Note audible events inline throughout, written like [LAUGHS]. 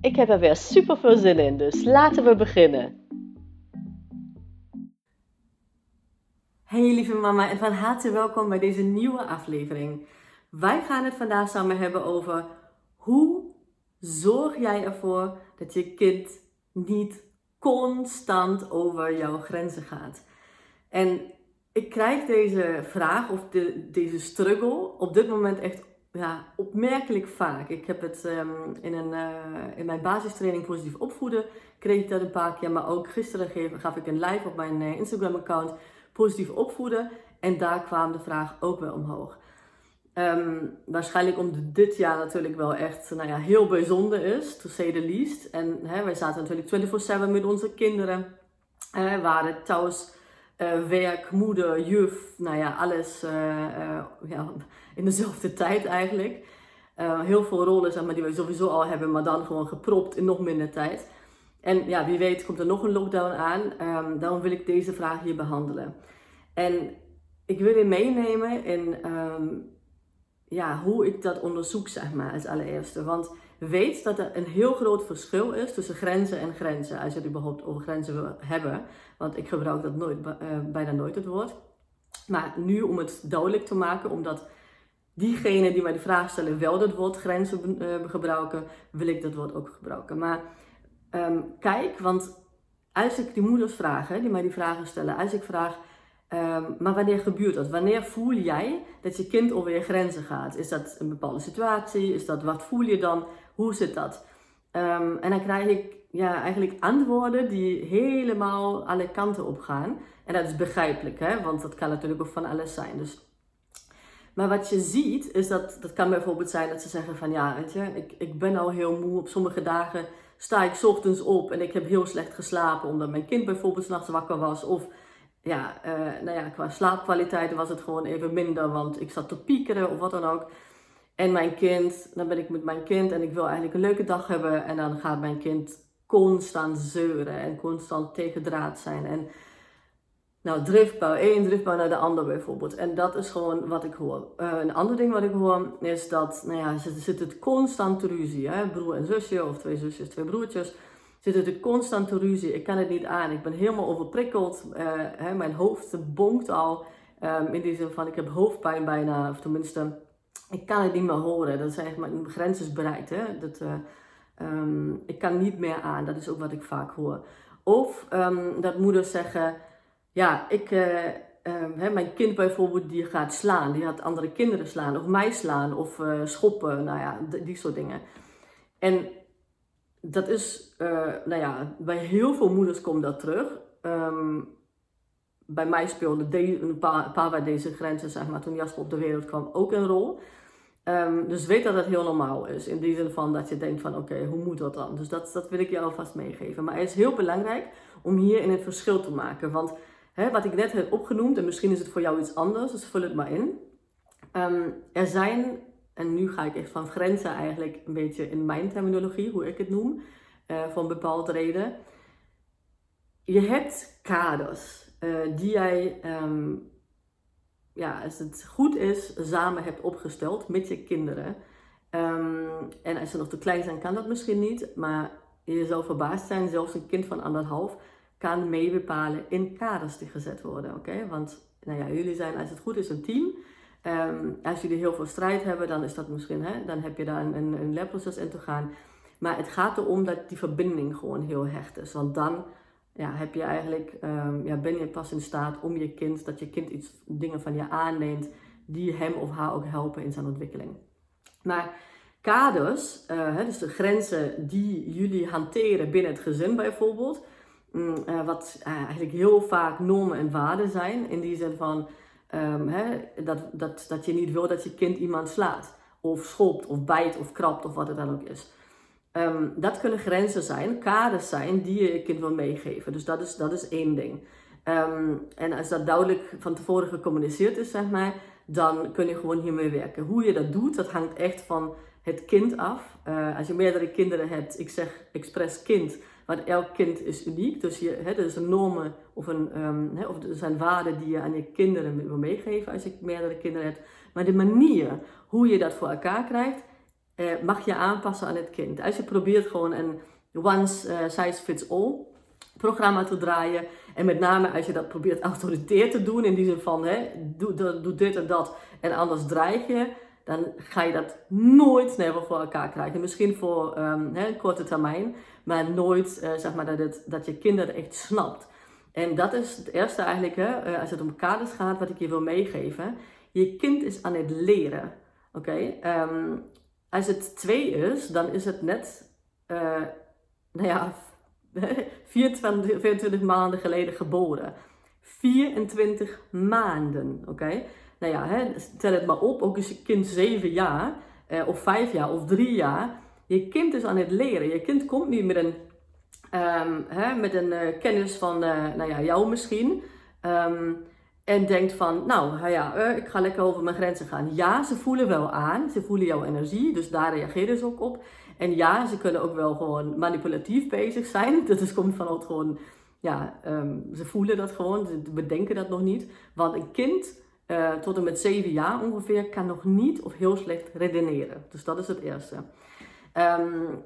Ik heb er weer super veel zin in, dus laten we beginnen. Hey lieve mama en van harte welkom bij deze nieuwe aflevering. Wij gaan het vandaag samen hebben over hoe zorg jij ervoor dat je kind niet constant over jouw grenzen gaat. En ik krijg deze vraag of de, deze struggle op dit moment echt ja, opmerkelijk vaak. Ik heb het um, in, een, uh, in mijn basistraining positief opvoeden, kreeg ik dat een paar keer. Maar ook gisteren gaf, gaf ik een live op mijn uh, Instagram account positief opvoeden. En daar kwam de vraag ook wel omhoog. Um, waarschijnlijk omdat dit jaar natuurlijk wel echt nou ja, heel bijzonder is, to say the least. En hè, wij zaten natuurlijk 24-7 met onze kinderen. Uh, waren thuis werk, moeder, juf, nou ja, alles uh, uh, ja, in dezelfde tijd eigenlijk. heel veel rollen zeg maar, die we sowieso al hebben, maar dan gewoon gepropt in nog minder tijd. En ja, wie weet komt er nog een lockdown aan. Um, daarom wil ik deze vraag hier behandelen. En ik wil je meenemen in um, ja, hoe ik dat onderzoek, zeg maar, als allereerste. Want weet dat er een heel groot verschil is tussen grenzen en grenzen. Als je het überhaupt over grenzen wil hebben. Want ik gebruik dat nooit, uh, bijna nooit het woord. Maar nu om het duidelijk te maken, omdat diegenen die mij de vraag stellen wel dat woord grenzen uh, gebruiken, wil ik dat woord ook gebruiken. Maar um, kijk, want als ik die moeders vraag, hè, die mij die vragen stellen, als ik vraag, um, maar wanneer gebeurt dat? Wanneer voel jij dat je kind over je grenzen gaat? Is dat een bepaalde situatie? Is dat wat voel je dan? Hoe zit dat? Um, en dan krijg ik ja, eigenlijk antwoorden die helemaal alle kanten op gaan. En dat is begrijpelijk, hè? want dat kan natuurlijk ook van alles zijn. Dus maar wat je ziet, is dat, dat kan bijvoorbeeld zijn dat ze zeggen van ja, weet je, ik, ik ben al heel moe. Op sommige dagen sta ik ochtends op en ik heb heel slecht geslapen omdat mijn kind bijvoorbeeld s'nachts wakker was. Of ja, uh, nou ja, qua slaapkwaliteit was het gewoon even minder, want ik zat te piekeren of wat dan ook. En mijn kind, dan ben ik met mijn kind en ik wil eigenlijk een leuke dag hebben. En dan gaat mijn kind constant zeuren en constant tegen draad zijn. En nou, driftbouw, één driftbouw naar de ander bijvoorbeeld. En dat is gewoon wat ik hoor. Uh, een ander ding wat ik hoor is dat, nou ja, ze zit het constant ruzie. Hè? Broer en zusje, of twee zusjes, twee broertjes. Zit het constant ruzie. Ik kan het niet aan. Ik ben helemaal overprikkeld. Uh, hè? Mijn hoofd bonkt al. Um, in die zin van, ik heb hoofdpijn bijna. Of tenminste, ik kan het niet meer horen. Dat echt, mijn grens is bereikt. Hè? Dat, uh, um, ik kan niet meer aan. Dat is ook wat ik vaak hoor. Of um, dat moeders zeggen, ja, ik, uh, um, mijn kind bijvoorbeeld die gaat slaan. Die gaat andere kinderen slaan. Of mij slaan. Of schoppen. Nou ja, die soort dingen. En dat is, uh, nou ja, bij heel veel moeders komt dat terug. bij mij speelde de, een paar, paar bij deze grenzen, zeg maar, toen Jasper op de wereld kwam, ook een rol. Um, dus weet dat dat heel normaal is. In die zin van dat je denkt van oké, hoe moet dat dan? Dus dat, dat wil ik je alvast meegeven. Maar het is heel belangrijk om hierin het verschil te maken. Want hè, wat ik net heb opgenoemd, en misschien is het voor jou iets anders, dus vul het maar in. Um, er zijn, en nu ga ik echt van grenzen eigenlijk een beetje in mijn terminologie, hoe ik het noem, voor een bepaalde reden. Je hebt kaders uh, die jij um, ja, als het goed is, samen hebt opgesteld met je kinderen. Um, en als ze nog te klein zijn, kan dat misschien niet. Maar je zal verbaasd zijn, zelfs een kind van anderhalf kan meebepalen in kaders die gezet worden. Oké? Want nou ja, jullie zijn, als het goed is, een team. Um, als jullie heel veel strijd hebben, dan is dat misschien, hè, dan heb je daar een, een, leerproces in te gaan. Maar het gaat erom dat die verbinding gewoon heel hecht is. Want dan ja, heb je eigenlijk, um, ja, ben je pas in staat om je kind, dat je kind iets, dingen van je aanneemt die hem of haar ook helpen in zijn ontwikkeling. Maar kaders, uh, dus de grenzen die jullie hanteren binnen het gezin bijvoorbeeld, um, uh, wat uh, eigenlijk heel vaak normen en waarden zijn, in die zin van um, hè, dat, dat, dat je niet wil dat je kind iemand slaat, of schopt, of bijt, of krabt, of wat het dan ook is. Ehm, dat kunnen grenzen zijn, kaders zijn die je je kind wil meegeven. Dus dat is, dat is één ding. Ehm, en als dat duidelijk van tevoren gecommuniceerd is, zeg maar, dan kun je gewoon hiermee werken. Hoe je dat doet, dat hangt echt van het kind af. Uh, als je meerdere kinderen hebt, ik zeg expres kind, want elk kind is uniek. Dus je, hè, er is een normen of, een, um, hè, of er zijn waarden die je aan je kinderen wil meegeven als je meerdere kinderen hebt. Maar de manier hoe je dat voor elkaar krijgt, uh, mag je aanpassen aan het kind. Als je probeert gewoon een one size fits all programma te draaien. En met name als je dat probeert [LAUGHS] autoritair te doen, in die zin van hè, doe, doe dit en dat en anders dreig je, dan ga je dat nooit never voor elkaar krijgen. Misschien voor hè, korte termijn, maar nooit uh, zeg maar dat, het, dat je kinderen echt snapt. En dat is het eerste eigenlijk, hè, eh, als het om kaders gaat, wat ik je wil meegeven. Je kind is aan het leren. Oké? Ehm, als het twee is, dan is het net, uh, nou ja, [LAUGHS] 24, 24 maanden geleden geboren. 24 maanden, oké? Nou ja, hè, tel het maar op, ook als je kind 7 jaar, eh, of 5 jaar, of 3 jaar. Je kind is aan het leren. Je kind komt niet met een, um, hè, met een uh, kennis van, uh, nou ja, jou misschien. Um, en denkt van, nou ja, uh, ik ga lekker over mijn grenzen gaan. Ja, ze voelen wel aan, ze voelen jouw energie, dus daar reageren ze ook op. En ja, ze kunnen ook wel gewoon manipulatief bezig zijn. [LAUGHS] Dat is, komt vanuit gewoon, ja, um, ze voelen dat gewoon, ze bedenken dat nog niet. Want een kind uh, tot en met zeven jaar ongeveer kan nog niet of heel slecht redeneren. Dus dat is het eerste. Um,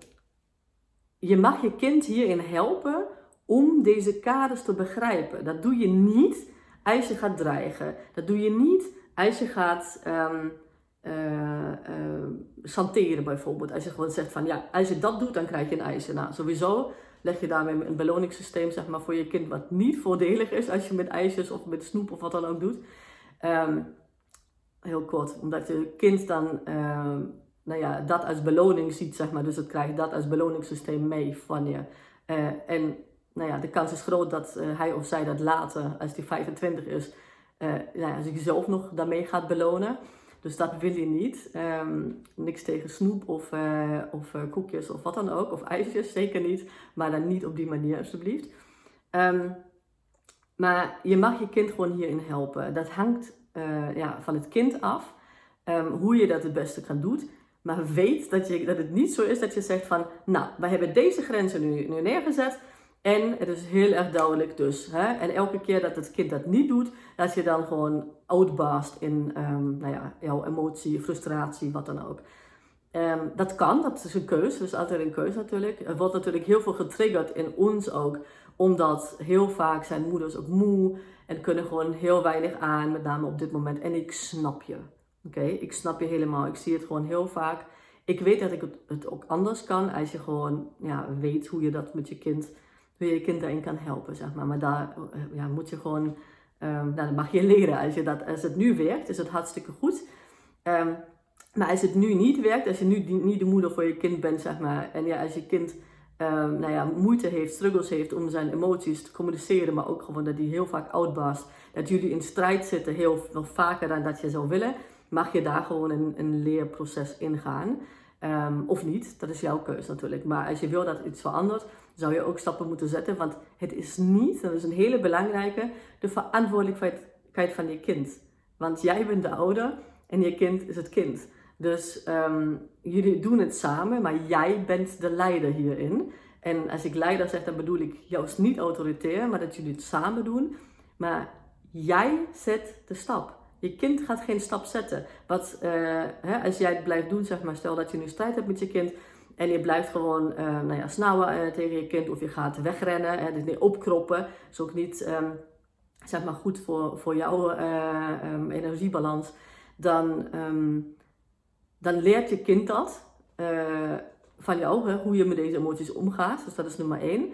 je mag je kind hierin helpen om deze kaders te begrijpen. Dat doe je niet als je gaat dreigen. Dat doe je niet als je gaat um, uh, bijvoorbeeld. Als je gewoon zegt van ja, als je dat doet, dan krijg je een eisen. Nou, sowieso leg je daarmee een beloningssysteem zeg maar, voor je kind wat niet voordelig is als je met ijsjes of met snoep of wat dan ook doet. Um, heel kort, omdat je kind dan um, nou ja, dat als beloning ziet, zeg maar. Dus het krijgt dat als beloningssysteem mee van je. Uh, en nou ja, de kans is groot dat uh, hij of zij dat later, als hij 25 is, uh, nou ja, zichzelf nog daarmee gaat belonen. Dus dat wil je niet. Um, niks tegen snoep of, of koekjes of wat dan ook. Of ijsjes, zeker niet. Maar dan niet op die manier, alsjeblieft. Maar je mag je kind gewoon hierin helpen. Dat hangt ja, van het kind af. Um, hoe je dat het beste kan doen. Maar weet dat, je, dat het niet zo is dat je zegt van... Nou, wij hebben deze grenzen nu, nu neergezet en het is heel erg duidelijk dus. Hè? En elke keer dat het kind dat niet doet, dat je dan gewoon outbarst in um, nou ja, jouw emotie, frustratie, wat dan ook. Um, dat kan, dat is een keuze, dat is altijd een keuze natuurlijk. Er wordt natuurlijk heel veel getriggerd in ons ook, omdat heel vaak zijn moeders ook moe en kunnen gewoon heel weinig aan, met name op dit moment. En ik snap je, oké? Ik snap je helemaal, ik zie het gewoon heel vaak. Ik weet dat ik het, ook anders kan als je gewoon ja, weet hoe je dat met je kind hoe je je kind daarin kan helpen, zeg maar. Maar daar eh, ja, moet je gewoon, um, dat mag je leren. Als, je dat, als het nu werkt, is het hartstikke goed. Um, maar als het nu niet werkt, als je nu niet de moeder voor je kind bent, zeg maar, en ja, als je kind um, nou ja, moeite heeft, struggles heeft om zijn emoties te communiceren, maar ook gewoon dat hij heel vaak outbarst, dat jullie in strijd zitten heel nog vaker dan dat je zou willen, mag je daar gewoon een, een leerproces ingaan. Um, of niet, dat is jouw keuze natuurlijk. Maar als je wil dat iets verandert, zou je ook stappen moeten zetten. Want het is niet, dat is een hele belangrijke, de verantwoordelijkheid van je kind. Want jij bent de ouder en je kind is het kind. Dus um, jullie doen het samen, maar jij bent de leider hierin. En als ik leider zeg, dan bedoel ik juist niet autoritair, maar dat jullie het samen doen. Maar jij zet de stap. Je kind gaat geen stap zetten. Wat, uh, hè, als jij het blijft doen, zeg maar, stel dat je nu strijd hebt met je kind, en je blijft gewoon uh, nou ja, snauwen uh, tegen je kind of je gaat wegrennen. Hè, dus niet opkroppen. is ook niet um, zeg maar goed voor, voor jouw um, energiebalans. Dan, dan leert je kind dat van jou, hè, hoe je met deze emoties omgaat. Dus dat is nummer één.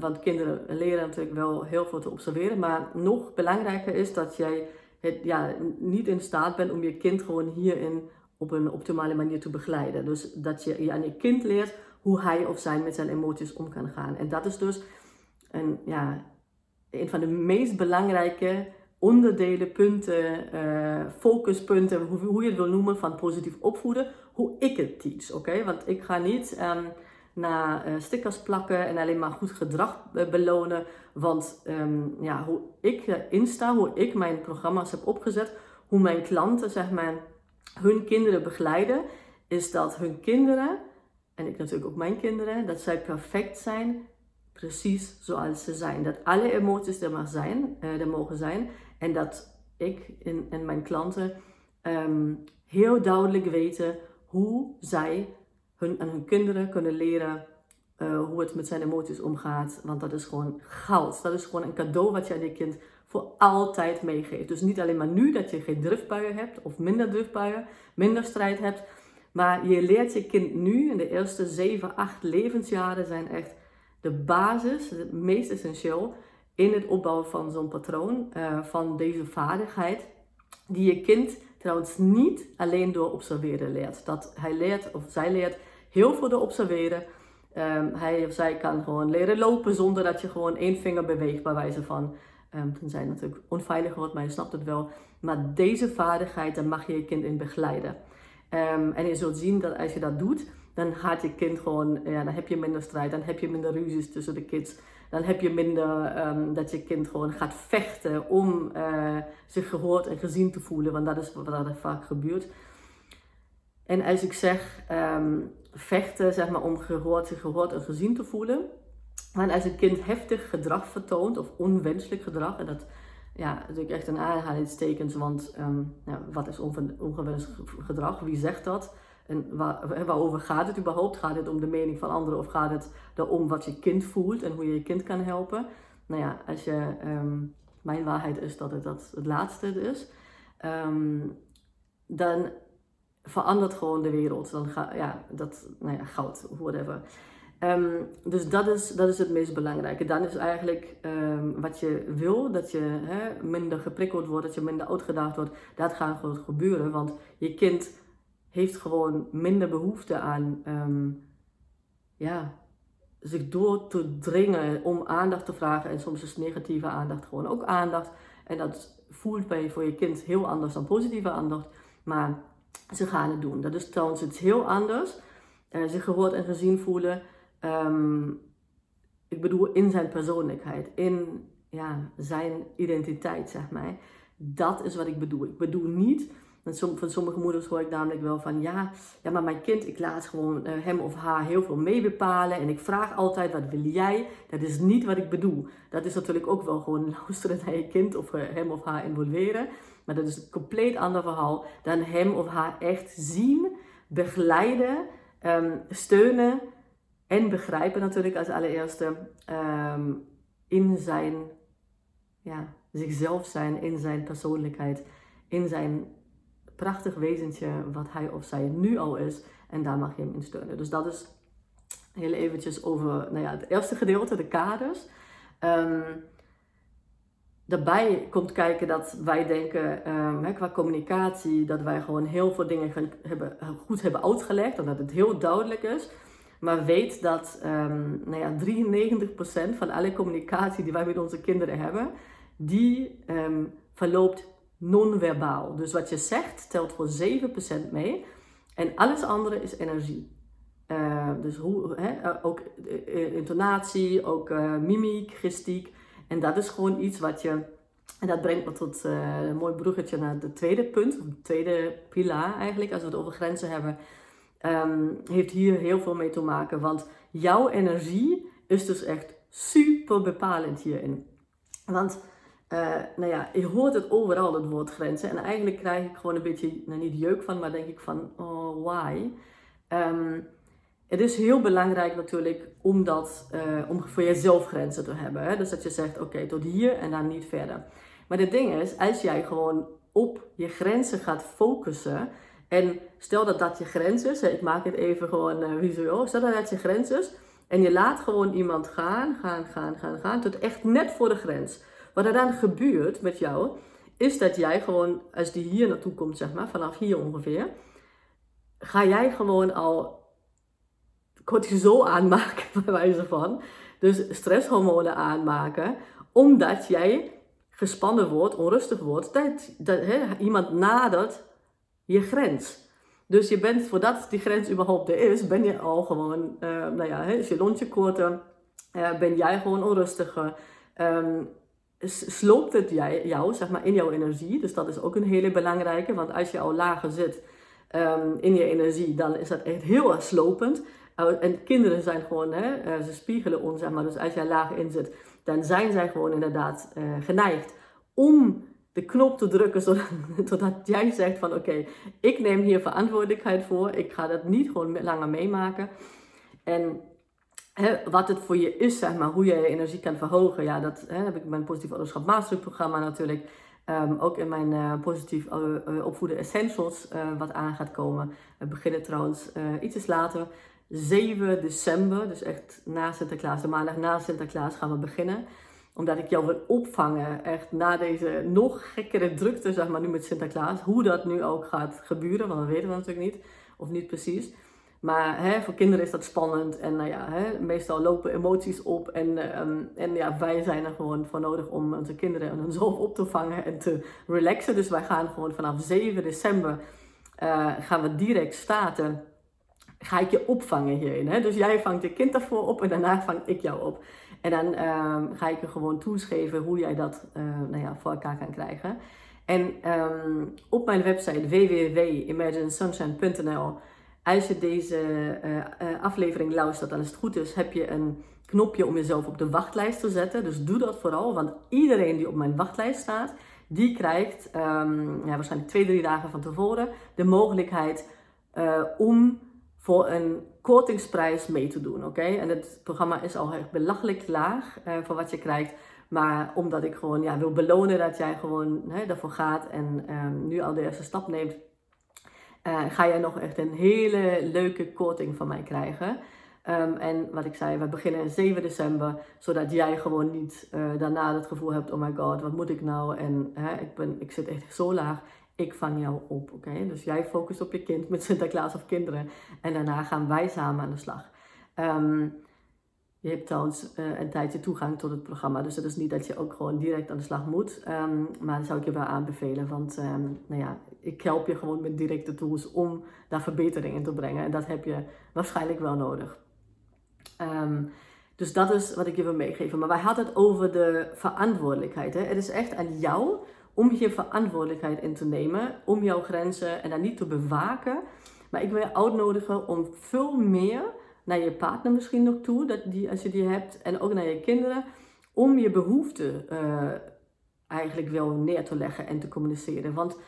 want kinderen leren natuurlijk wel heel veel te observeren. Maar nog belangrijker is dat jij het, ja, niet in staat bent om je kind gewoon hierin op een optimale manier te begeleiden. Dus dat je, je aan je kind leert hoe hij of zij met zijn emoties om kan gaan. En dat is dus een, ja, een van de meest belangrijke onderdelen, punten, uh, focuspunten, hoe, je het wil noemen, van positief opvoeden, hoe ik het teach. Oké, want ik ga niet um, naar stickers plakken en alleen maar goed gedrag belonen. Want ehm, ja, hoe ik insta, hoe ik mijn programma's heb opgezet, hoe mijn klanten zeg maar hun kinderen begeleiden, is dat hun kinderen, en ik natuurlijk ook mijn kinderen, dat zij perfect zijn precies zoals ze zijn. Dat alle emoties er maar zijn, er mogen zijn. En dat ik en, en mijn klanten ehm, heel duidelijk weten hoe zij hun, en hun kinderen kunnen leren uh, hoe het met zijn emoties omgaat. Want dat is gewoon goud. Dat is gewoon een cadeau wat je aan je kind voor altijd meegeeft. Dus niet alleen maar nu dat je geen driftbuien hebt of minder driftbuien, minder strijd hebt. Maar je leert je kind nu, in de eerste 7, 8 levensjaren zijn echt de basis, het meest essentieel in het opbouwen van zo'n patroon, uh, van deze vaardigheid, die je kind trouwens niet alleen door observeren leert. Dat hij leert of zij leert heel veel door observeren. Um, hij of zij kan gewoon leren lopen zonder dat je gewoon één vinger beweegt, bij wijze van. Um, ehm, zijn natuurlijk onveilig wordt, maar je snapt het wel. Maar deze vaardigheid, daar mag je je kind in begeleiden. Um, en je zult zien dat als je dat doet, dan gaat je kind gewoon, ja, dan heb je minder strijd, dan heb je minder ruzies tussen de kids. Dan heb je minder um, dat je kind gewoon gaat vechten om uh, zich gehoord en gezien te voelen, want dat is wat er vaak gebeurt. En als ik zeg um, vechten, zeg maar om gehoord, zich gehoord en gezien te voelen. Maar als een kind heftig gedrag vertoont of onwenselijk gedrag, en dat ja, natuurlijk echt een aanhalingstekens, want ja, wat is ongewenst gedrag? Wie zegt dat? En waar, waarover gaat het überhaupt? Gaat het om de mening van anderen of gaat het erom wat je kind voelt en hoe je je kind kan helpen? Nou ja, als je, um, mijn waarheid is dat het dat het laatste is, um, dan verandert gewoon de wereld. Dan ga, ja, dat, nou ja, goud, whatever. Um, dus dat is, dat is het meest belangrijke. Dan is eigenlijk wat je wil, dat je hè, minder geprikkeld wordt, dat je minder uitgedaagd wordt. Dat gaat gewoon gebeuren, want je kind heeft gewoon minder behoefte aan um, ja, zich door te dringen om aandacht te vragen. En soms is negatieve aandacht gewoon ook aandacht. En dat voelt bij voor je kind heel anders dan positieve aandacht. Maar ze gaan het doen. Dat is trouwens iets heel anders. Uh, zich gehoord en gezien voelen. Um, ik bedoel in zijn persoonlijkheid, in ja, zijn identiteit, zeg maar. Dat is wat ik bedoel. Ik bedoel niet, van sommige moeders hoor ik namelijk wel van ja, ja maar mijn kind, ik laat gewoon uh, hem of haar heel veel meebepalen en ik vraag altijd wat wil jij? Dat is niet wat ik bedoel. Dat is natuurlijk ook wel gewoon [LAUGHS] luisteren naar je kind of uh, hem of haar involveren. Maar dat is een compleet ander verhaal dan hem of haar echt zien, begeleiden, um, steunen en begrijpen natuurlijk als allereerste um, in zijn, ja, zichzelf zijn, in zijn persoonlijkheid, in zijn prachtig wezentje wat hij of zij nu al is. En daar mag je hem in steunen. Dus dat is heel eventjes over nou ja, het eerste gedeelte, de kaders. Um, daarbij komt kijken dat wij denken um, qua communicatie dat wij gewoon heel veel dingen hebben, goed hebben uitgelegd en dat het heel duidelijk is. Maar weet dat um, nou ja, 93% van alle communicatie die wij met onze kinderen hebben, die verloopt non-verbaal. Dus wat je zegt telt voor 7% mee. En alles andere is energie. Uh, dus hoe, hè, ook uh, intonatie, ook mimiek, gestiek. En dat is gewoon iets wat je. En dat brengt me tot een mooi bruggetje naar het tweede punt, het tweede pilaar eigenlijk, als we het over grenzen hebben. Um, heeft hier heel veel mee te maken. Want jouw energie is dus echt super bepalend hierin. Want, uh, nou ja, je hoort het overal, het woord grenzen. En eigenlijk krijg ik gewoon een beetje, nou niet jeuk van, maar denk ik van, oh, why? Um, het is heel belangrijk natuurlijk om, dat, uh, om voor jezelf grenzen te hebben. Hè? Dus dat je zegt, oké, tot hier en dan niet verder. Maar het ding is, als jij gewoon op je grenzen gaat focussen en stel dat dat je grens is, ik maak het even gewoon uh, visueel, stel dat dat je grens is en je laat gewoon iemand gaan, gaan, gaan, gaan, gaan, tot echt net voor de grens. Wat er dan gebeurt met jou, is dat jij gewoon, als die hier naartoe komt, zeg maar, vanaf hier ongeveer, ga jij gewoon al cortisol aanmaken, [LAUGHS] bij wijze van. Dus stresshormonen aanmaken, omdat jij gespannen wordt, onrustig wordt, dat, iemand nadert je grens. Dus je bent, voordat die grens überhaupt er is, ben je al gewoon, uh, nou ja, is je lontje korter, uh, ben jij gewoon onrustiger. Um, sloopt het jou, zeg maar, in jouw energie. Dus dat is ook een hele belangrijke, want als je al lager zit um, in je energie, dan is dat echt heel slopend. En kinderen zijn gewoon, hè, ze spiegelen ons, zeg maar. Dus als jij lager in zit, dan zijn zij gewoon inderdaad uh, geneigd om de knop te drukken zodat, [LAUGHS] zodat jij zegt van oké, ik neem hier verantwoordelijkheid voor. Ik ga dat niet gewoon langer meemaken. En wat het voor je is, zeg maar, hoe je je energie kan verhogen. Ja, dat heb ik in mijn positief ouderschap masterprogramma natuurlijk. Um, ook in mijn uh, positief uh, opvoeden essentials wat aan gaat komen. We beginnen trouwens iets later. 7 december, dus echt na Sinterklaas, de maandag na Sinterklaas gaan we beginnen omdat ik jou wil opvangen, echt na deze nog gekkere drukte, zeg maar, nu met Sinterklaas. Hoe dat nu ook gaat gebeuren, want dat weten we natuurlijk niet. Of niet precies. Maar hè, voor kinderen is dat spannend. En nou ja, hè, meestal lopen emoties op. En, um, en ja, wij zijn er gewoon voor nodig om onze kinderen en hunzelf [LAUGHS] op te vangen en te relaxen. Dus wij gaan gewoon vanaf 7 december uh, gaan we direct starten. Ga ik je opvangen hierin. Hè? Dus jij vangt je kind ervoor op en daarna vang ik jou op. En dan um, ga ik je gewoon tools hoe jij dat uh, nou ja, voor elkaar kan krijgen. En um, op mijn website www.imaginesunshine.nl als je deze uh, uh, aflevering luistert, dan is het goed is, heb je een knopje om jezelf op de wachtlijst te zetten. Dus doe dat vooral, want iedereen die op mijn wachtlijst staat, die krijgt um, ja, waarschijnlijk twee, drie dagen van tevoren de mogelijkheid om voor een kortingsprijs mee te doen. Oké? En het programma is al echt belachelijk laag voor wat je krijgt. Maar omdat ik gewoon ja, wil belonen dat jij gewoon hè, daarvoor gaat en um, nu al de eerste stap neemt, uh, ga jij nog echt een hele leuke korting van mij krijgen. Um, en wat ik zei, we beginnen 7 december, zodat jij gewoon niet uh, daarna het gevoel hebt, oh my god, wat moet ik nou? En ik, ben, ik zit echt zo laag ik vang jou op. Oké, Dus jij focust op je kind met Sinterklaas of kinderen. En daarna gaan wij samen aan de slag. Um, je hebt trouwens uh, een tijdje toegang tot het programma. Dus dat is niet dat je ook gewoon direct aan de slag moet. Um, maar dat zou ik je wel aanbevelen. Want um, nou ja, ik help je gewoon met directe tools om daar verbeteringen in te brengen. En dat heb je waarschijnlijk wel nodig. dus dat is wat ik je wil meegeven. Maar wij hadden het over de verantwoordelijkheid. Hè? Het is echt aan jou om je verantwoordelijkheid in te nemen, om jouw grenzen en dan niet te bewaken. Maar ik wil je uitnodigen om veel meer naar je partner misschien nog toe, dat die, als je die hebt, en ook naar je kinderen, om je behoeften uh, eigenlijk wel neer te leggen en te communiceren. Want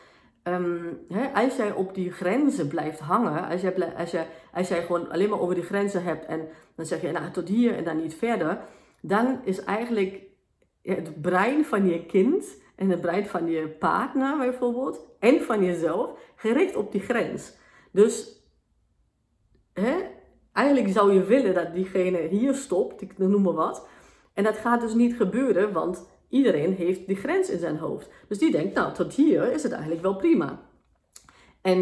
um, hè, als jij op die grenzen blijft hangen, als jij, als, jij, als jij gewoon alleen maar over die grenzen hebt en dan zeg je nou tot hier en dan niet verder, dan is eigenlijk het brein van je kind en het brein van je partner bijvoorbeeld en van jezelf gericht op die grens. Dus hè, eigenlijk zou je willen dat diegene hier stopt, ik noem maar wat. En dat gaat dus niet gebeuren, want iedereen heeft die grens in zijn hoofd. Dus die denkt, nou, tot hier is het eigenlijk wel prima. En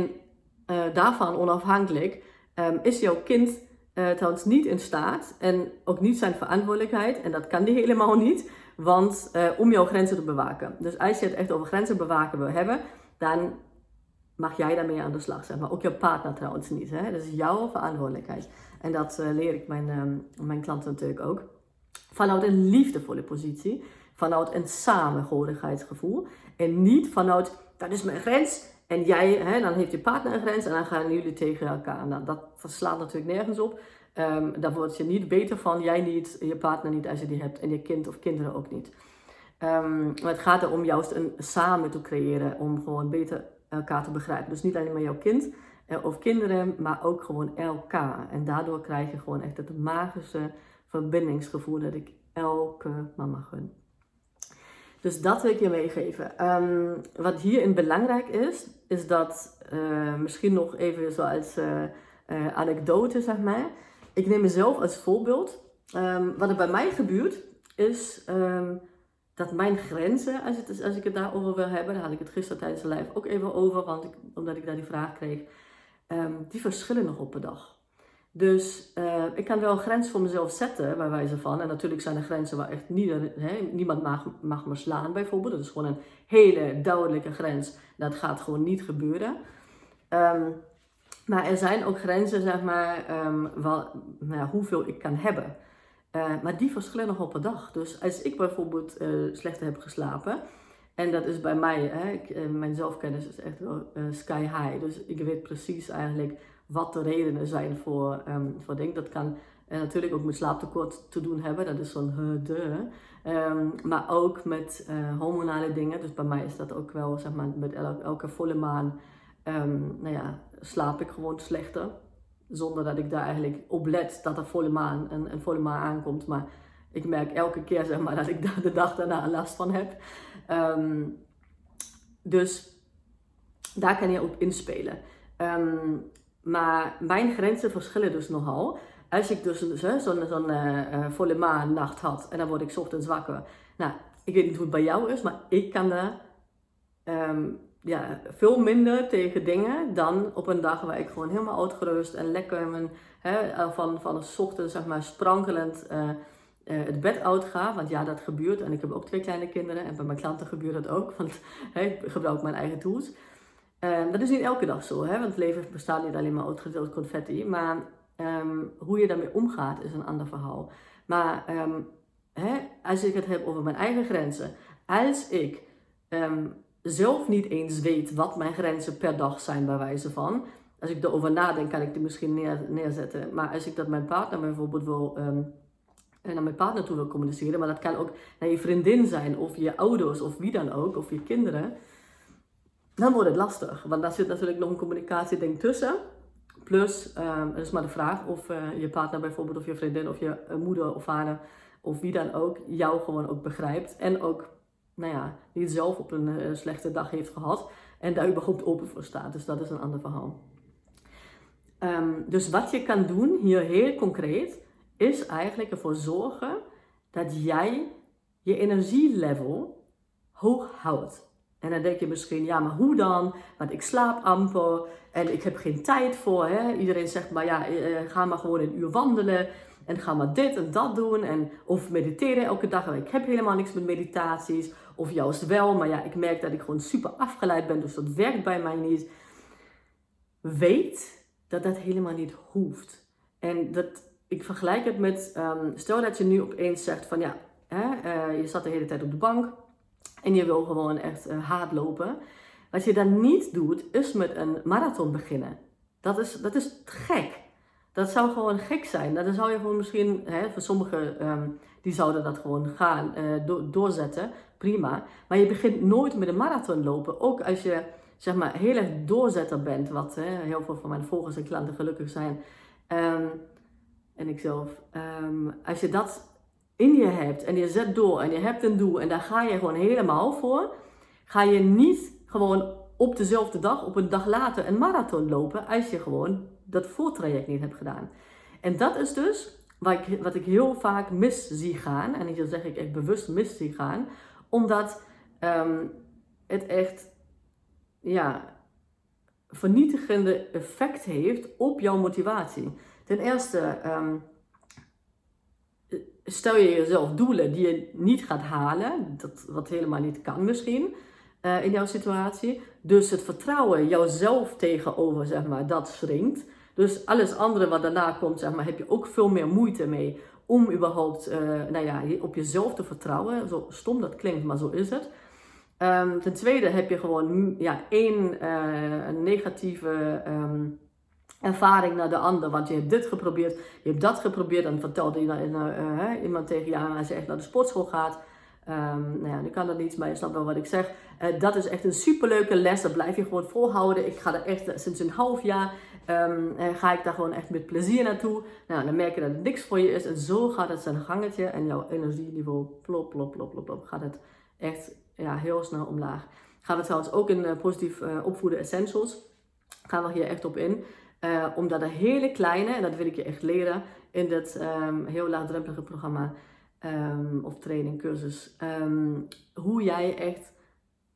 uh, daarvan onafhankelijk um, is jouw kind uh, trouwens niet in staat en ook niet zijn verantwoordelijkheid, en dat kan die helemaal niet, want uh, om jouw grenzen te bewaken. Dus als je het echt over grenzen bewaken wil hebben, dan mag jij daarmee aan de slag zijn. Maar ook jouw partner trouwens niet. Hè? Dat is jouw verantwoordelijkheid. En dat uh, leer ik mijn, uh, mijn klanten natuurlijk ook. Vanuit een liefdevolle positie. Vanuit een samengehorigheidsgevoel. En niet vanuit, dat is mijn grens. En jij, hè, dan heeft je partner een grens en dan gaan jullie tegen elkaar. Nou, dat slaat natuurlijk nergens op. Um, daar word je niet beter van, jij niet, je partner niet als je die hebt en je kind of kinderen ook niet. Um, maar het gaat erom juist een samen te creëren om gewoon beter elkaar te begrijpen. Dus niet alleen maar jouw kind eh, of kinderen, maar ook gewoon elkaar. En daardoor krijg je gewoon echt het magische verbindingsgevoel dat ik elke mama gun. Dus dat wil ik je meegeven. Um, wat hierin belangrijk is, is dat uh, misschien nog even zoals uh, uh, anekdote, zeg maar. Ik neem mezelf als voorbeeld. Um, wat er bij mij gebeurt, is um, dat mijn grenzen, als, het, als ik het daarover wil hebben, daar had ik het gisteren tijdens de live ook even over, want ik, omdat ik daar die vraag kreeg, um, die verschillen nog op een dag. Dus uh, ik kan wel een grens voor mezelf zetten, bij wijze van. En natuurlijk zijn er grenzen waar echt niet, niemand mag, mag me slaan, bijvoorbeeld. Dat is gewoon een hele duidelijke grens. Dat gaat gewoon niet gebeuren. Um, Maar er zijn ook grenzen, zeg maar, um, wel, nou hoeveel ik kan hebben. Uh, maar die verschillen nog op een dag. Dus als ik bijvoorbeeld uh, slechter heb geslapen, en dat is bij mij, hè, uh, mijn zelfkennis is echt wel sky high. Dus ik weet precies eigenlijk wat de redenen zijn voor, um, voor dingen. Dat kan natuurlijk ook met slaaptekort te doen hebben, dat is zo'n de. Um, maar ook met hormonale dingen. Dus bij mij is dat ook wel, zeg maar, met elke volle maan um, nou ja, slaap ik gewoon slechter. Zonder dat ik daar eigenlijk op let dat er volle maan, een, een volle maan aankomt. Maar ik merk elke keer zeg maar, [LAUGHS] dat ik daar de dag daarna last van heb. Um, dus daar kan je op inspelen. Um, maar mijn grenzen verschillen dus nogal. Als ik dus zo'n zo, zo uh, volle maan nacht had en dan word ik ochtends wakker. Nou, ik weet niet hoe het bij jou is, maar ik kan daar um, ja, veel minder tegen dingen dan op een dag waar ik gewoon helemaal uitgerust en lekker mijn, hè, van, van een ochtend zeg maar sprankelend uh, het bed uit ga. Want ja, dat gebeurt. En ik heb ook twee kleine kinderen en bij mijn klanten gebeurt dat ook. Want [LAUGHS] ik gebruik mijn eigen tools. Uh, dat is niet elke dag zo, hè, want het leven bestaat niet alleen maar uit gedeeld confetti. Maar um, hoe je daarmee omgaat is een ander verhaal. Maar um, hè, als ik het heb over mijn eigen grenzen. Als ik zelf niet eens weet wat mijn grenzen per dag zijn, bij wijze van. Als ik erover nadenk, kan ik die misschien neer, neerzetten. Maar als ik dat mijn partner bijvoorbeeld wil, naar mijn partner toe wil communiceren, maar dat kan ook naar je vriendin zijn, of je ouders, of wie dan ook, of je kinderen, dan wordt het lastig. Want daar zit natuurlijk nog een communicatieding tussen. Plus, het is maar de vraag of uh, je partner bijvoorbeeld, of je vriendin, of je uh, moeder of vader, of wie dan ook, jou gewoon ook begrijpt. En ook nou ja, niet zelf op een slechte dag heeft gehad en daar überhaupt open voor staat. Dus dat is een ander verhaal. Um, dus wat je kan doen hier heel concreet, is eigenlijk ervoor zorgen dat jij je energielevel hoog houdt. En dan denk je misschien, ja, maar hoe dan? Want ik slaap amper en ik heb geen tijd voor. Hè? Iedereen zegt maar, ja, uh, ga maar gewoon een uur wandelen. En ga maar dit en dat doen. En, of mediteren elke dag. Ik heb helemaal niks met meditaties. Of juist wel, maar ja, ik merk dat ik gewoon super afgeleid ben. Dus dat werkt bij mij niet. Weet dat dat helemaal niet hoeft. En dat, ik vergelijk het met, um, stel dat je nu opeens zegt van ja, hè, uh, je zat de hele tijd op de bank. En je wil gewoon echt uh, hard lopen. Wat je dan niet doet, is met een marathon beginnen. Dat is, dat is gek. Dat zou gewoon gek zijn. Dan zou je gewoon misschien, hè, voor sommigen, um, die zouden dat gewoon gaan uh, do doorzetten. Prima. Maar je begint nooit met een marathon lopen. Ook als je, zeg maar, heel erg doorzetter bent. Wat hè, heel veel van mijn volgers en klanten gelukkig zijn. Um, en ikzelf. Um, als je dat in je hebt en je zet door en je hebt een doel en daar ga je gewoon helemaal voor. Ga je niet gewoon op dezelfde dag, op een dag later, een marathon lopen. Als je gewoon dat voortraject niet heb gedaan. En dat is dus wat ik, wat ik heel vaak mis zie gaan. En hier zeg ik echt bewust mis zie gaan. Omdat um, het echt ja, vernietigende effect heeft op jouw motivatie. Ten eerste, um, stel je jezelf doelen die je niet gaat halen. Dat, wat helemaal niet kan misschien. Uh, in jouw situatie. Dus het vertrouwen jouzelf tegenover, zeg maar, dat schrinkt. Dus alles andere wat daarna komt, zeg maar, heb je ook veel meer moeite mee om überhaupt uh, nou ja, op jezelf te vertrouwen. Zo stom dat klinkt, maar zo is het. Um, ten tweede heb je gewoon ja, één uh, negatieve um, ervaring naar de ander. Want je hebt dit geprobeerd, je hebt dat geprobeerd. En vertelde je, uh, iemand tegen je als je echt naar de sportschool gaat. Um, nou ja, nu kan dat niet, maar je snapt wel wat ik zeg. Uh, dat is echt een superleuke les. Dat blijf je gewoon volhouden. Ik ga er echt sinds een half jaar um, ga ik daar gewoon echt met plezier naartoe. Nou, dan merk je dat het niks voor je is. En zo gaat het zijn gangetje. En jouw energieniveau plop, plop, plop, plop. Gaat het echt ja, heel snel omlaag. Gaan we trouwens ook in positief opvoeden essentials. Gaan we hier echt op in. Uh, omdat een hele kleine, en dat wil ik je echt leren in dit um, heel laagdrempelige programma um, of training, cursus. Um, hoe jij echt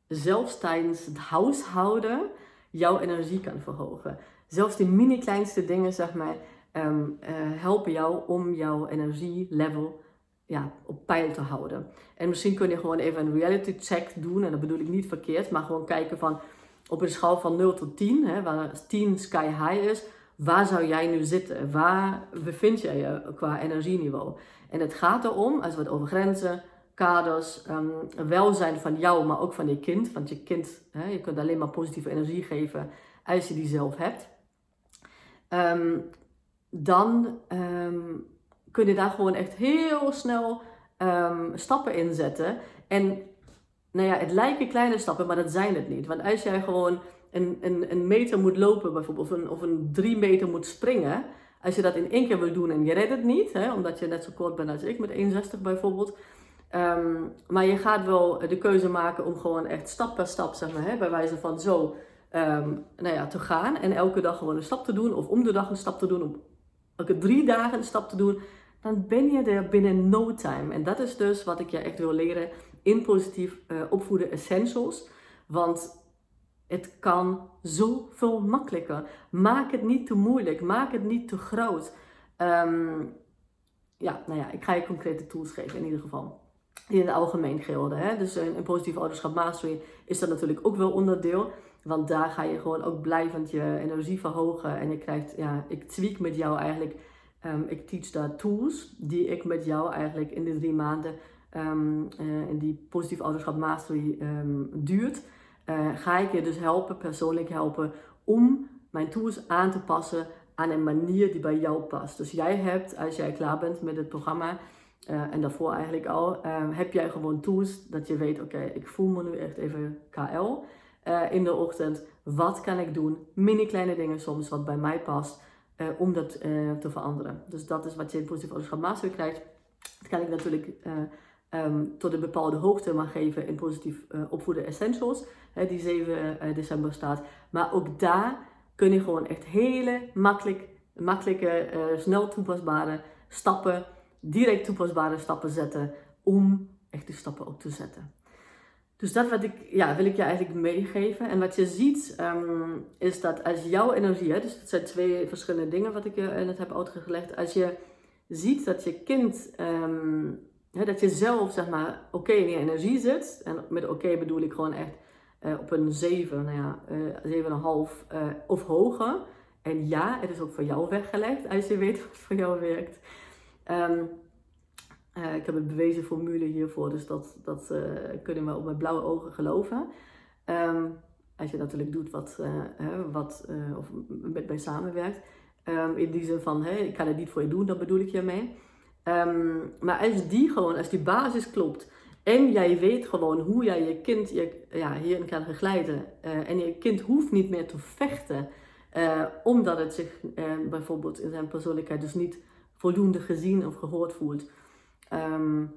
zelfs tijdens het huishouden jouw energie kan verhogen. Zelfs die mini kleinste dingen, zeg maar, uh, helpen jou om jouw energielevel ja, op peil te houden. En misschien kun je gewoon even een reality check doen. En dat bedoel ik niet verkeerd, maar gewoon kijken van... op een schaal van 0 tot 10, hè, waar 10 sky high is, waar zou jij nu zitten? Waar bevind jij je qua energieniveau? En het gaat erom, als we het over grenzen, kaders, um, welzijn van jou, maar ook van je kind. Want je kind, hè, je kunt alleen maar positieve energie geven als je die zelf hebt. Um, dan um, kun je daar gewoon echt heel snel stappen in zetten. En nou ja, het lijken kleine stappen, maar dat zijn het niet. Want als jij gewoon een, een, een meter moet lopen bijvoorbeeld, of een, of een drie meter moet springen, als je dat in één keer wil doen en je redt het niet, hè, omdat je net zo kort bent als ik met 61 bijvoorbeeld, ehm, maar je gaat wel de keuze maken om gewoon echt stap per stap, zeg maar, hè, bij wijze van zo um, nou ja, te gaan en elke dag gewoon een stap te doen, of om de dag een stap te doen, of elke drie dagen een stap te doen, dan ben je er binnen no time. En dat is dus wat ik je echt wil leren in positief uh, opvoeden essentials. Want het kan zoveel makkelijker. Maak het niet te moeilijk. Maak het niet te groot. Um, ja, nou ja, ik ga je concrete tools geven in ieder geval. Die in het algemeen gelden. Hè? Dus in, in positief ouderschap mastery is dat natuurlijk ook wel onderdeel. Want daar ga je gewoon ook blijvend je energie verhogen. En je krijgt, ja, ik tweak met jou eigenlijk. Um, ik teach daar tools die ik met jou eigenlijk in de drie maanden um, die positief ouderschap mastery um, duurt. Uh, ga ik je dus helpen, persoonlijk helpen, om mijn tools aan te passen aan een manier die bij jou past. Dus jij hebt, als jij klaar bent met het programma, uh, en daarvoor eigenlijk al, heb jij gewoon tools dat je weet, oké, ik voel me nu echt even KL in de ochtend. Wat kan ik doen? Mini kleine dingen soms wat bij mij past. Om dat te veranderen. Dus dat is wat je in positief ouderschap master krijgt. Dat kan ik natuurlijk um, tot een bepaalde hoogte mag geven in positief opvoeden essentials. Hè, die 7 december staat. Maar ook daar kun je gewoon echt hele makkelijk, makkelijke, snel toepasbare stappen, direct toepasbare stappen zetten. Om echt die stappen ook te zetten. Dus dat wat ik, ja, wil ik je eigenlijk meegeven. En wat je ziet um, is dat als jouw energie, dus dat zijn twee verschillende dingen wat ik je net heb uitgelegd. Als je ziet dat je kind, um, dat je zelf zeg maar oké in je energie zit. En met oké bedoel ik gewoon echt uh, op een 7, nou ja, uh, 7,5 uh, of hoger. En ja, het is ook voor jou weggelegd als je weet wat voor jou werkt. Um, uh, ik heb een bewezen formule hiervoor, dus dat, dat uh, kunnen we op mijn blauwe ogen geloven. Um, als je natuurlijk doet wat, wat of met mij samenwerkt. Um, in die zin van, hey, ik kan het niet voor je doen, dat bedoel ik hiermee. Um, maar als die gewoon, als die basis klopt en jij weet gewoon hoe jij je kind je, ja, hierin kan begeleiden en je kind hoeft niet meer te vechten omdat het zich bijvoorbeeld in zijn persoonlijkheid dus niet voldoende gezien of gehoord voelt um,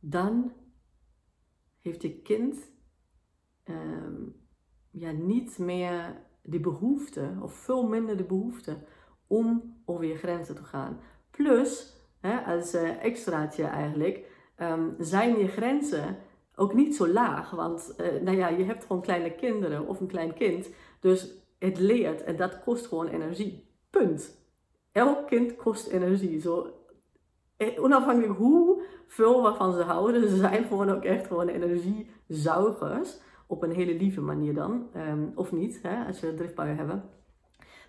dan heeft je kind um, ja, niet meer die behoefte, of veel minder de behoefte, om over je grenzen te gaan. Plus, hè, als uh, extraatje eigenlijk, um, zijn je grenzen ook niet zo laag. Want uh, nou ja, je hebt gewoon kleine kinderen of een klein kind. Dus het leert en dat kost gewoon energie. Punt. Elk kind kost energie. Zo eh, onafhankelijk hoeveel waarvan ze houden, ze [LAUGHS] zijn gewoon ook echt gewoon energiezuigers. Op een hele lieve manier dan. Um, of niet, hè, als we driftbuien hebben.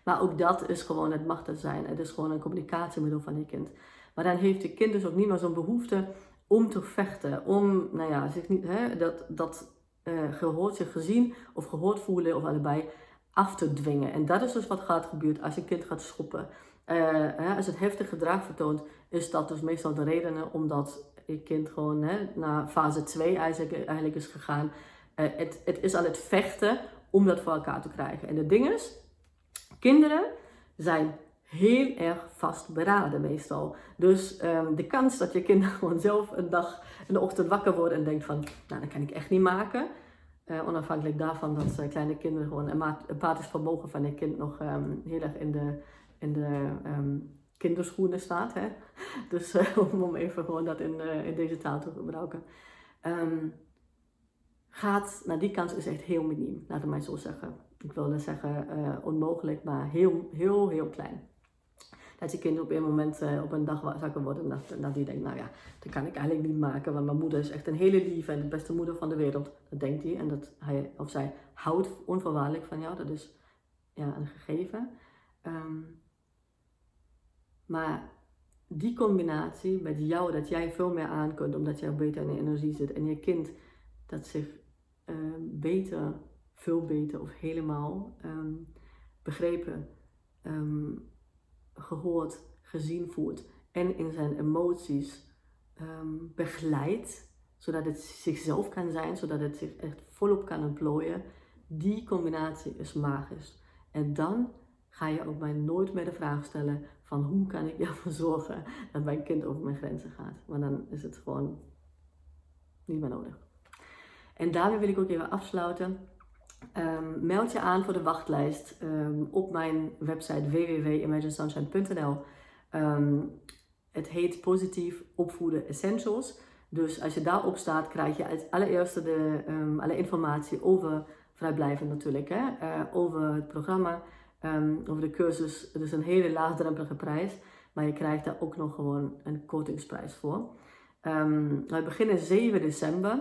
Maar ook dat is gewoon het machtig zijn. Het is gewoon een communicatiemiddel van je kind. Maar dan heeft je kind dus ook niet meer zo'n behoefte om te vechten. Om, nou ja, zich niet, hè, dat, dat uh, gehoord, zich gezien of gehoord voelen of allebei af te dwingen. En dat is dus wat gaat gebeuren als je kind gaat schoppen. Uh, als het heftig gedrag vertoont, is dat dus meestal de reden omdat je kind gewoon hè, naar fase 2 eigenlijk, is gegaan. Uh, het, het is aan het vechten om dat voor elkaar te krijgen. En het ding is, kinderen zijn heel erg vastberaden meestal. Dus um, de kans dat je kind [LAUGHS] gewoon zelf een dag, een ochtend wakker wordt en denkt van, nou dat kan ik echt niet maken. Uh, onafhankelijk daarvan dat uh, kleine kinderen gewoon een empathisch vermogen van je kind nog um, heel erg in de in de um, kinderschoenen staat. Hè? [LAUGHS] Dus [LAUGHS] uh, om even gewoon dat in, in deze taal te gebruiken. Gaat, nou die kans is echt heel miniem, laten we mij zo zeggen. Ik wilde zeggen onmogelijk, maar heel, heel, heel klein. Dat je kind op een moment uh, op een dag wakker wordt en dat, die denkt, nou ja, dat kan ik eigenlijk niet maken, want mijn moeder is echt een hele lieve en de beste moeder van de wereld. Dat denkt hij en dat hij of zij houdt onvoorwaardelijk van jou. Dat is ja, een gegeven. Ehm, maar die combinatie met jou, dat jij veel meer aan kunt omdat jij beter in de energie zit en je kind dat zich ehm, beter, veel beter of helemaal ehm, begrepen, gehoord, gezien voelt en in zijn emoties begeleidt, zodat het zichzelf kan zijn, zodat het zich echt volop kan ontplooien. Die combinatie is magisch. En dan ga je ook mij nooit meer de vraag stellen van hoe kan ik [LAUGHS] ervoor zorgen dat mijn kind over mijn grenzen gaat. Want dan is het gewoon niet meer nodig. En daarmee wil ik ook even afsluiten. Um, meld je aan voor de wachtlijst ehm, op mijn website www.imaginesunshine.nl. Ehm, het heet Positief Opvoeden Essentials. Dus als je daarop staat, krijg je als allereerste de, alle informatie over vrijblijvend natuurlijk, hè, uh, over het programma, over de cursus. Het is een hele laagdrempelige prijs, maar je krijgt daar ook nog gewoon een kortingsprijs voor. We beginnen 7 december.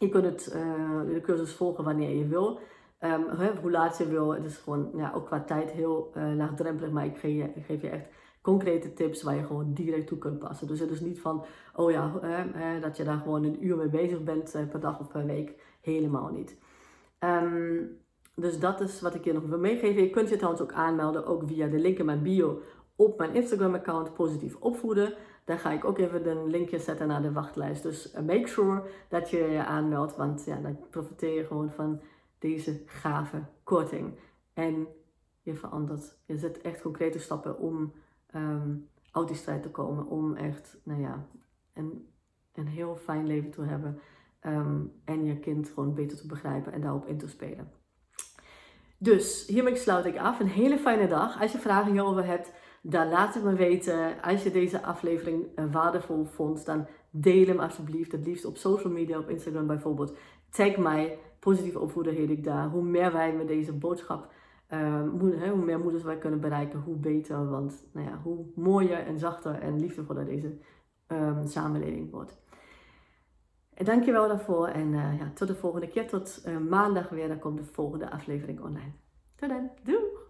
Je kunt het, uh, de cursus volgen wanneer je wil. Um, hoe laat je wil. Het is gewoon ja, ook qua tijd heel uh, laagdrempelig, maar ik geef, je, geef je echt concrete tips waar je gewoon direct toe kunt passen. Dus het is niet van, oh ja, dat je daar gewoon een uur mee bezig bent per dag of per week. Helemaal niet. Um, dus dat is wat ik je nog wil meegeven. Je kunt je trouwens ook aanmelden, ook via de link in mijn bio op mijn Instagram-account Positief Opvoeden. Daar ga ik ook even een linkje zetten naar de wachtlijst. Dus uh, make sure dat je je aanmeldt, want ja, dan profiteer je gewoon van deze gave korting. En je verandert, je zet echt concrete stappen om um, uit die strijd te komen. Om echt, nou ja, een, een heel fijn leven te hebben. Um, en je kind gewoon beter te begrijpen en daarop in te spelen. Dus hiermee sluit ik af. Een hele fijne dag. Als je vragen hierover hebt, dan laat het me weten. Als je deze aflevering eh, waardevol vond, dan deel hem alsjeblieft. Het liefst op social media, op Instagram bijvoorbeeld. Tag mij. Positief opvoeden heet ik daar. Hoe meer wij met deze boodschap, uh, hoe, meer moeders wij kunnen bereiken, hoe beter. Want nou ja, hoe mooier en zachter en liefdevoller deze um, samenleving wordt. Dankjewel daarvoor en uh, ja, tot de volgende keer. Tot uh, maandag weer. Dan komt de volgende aflevering online. Tot dan. Doei!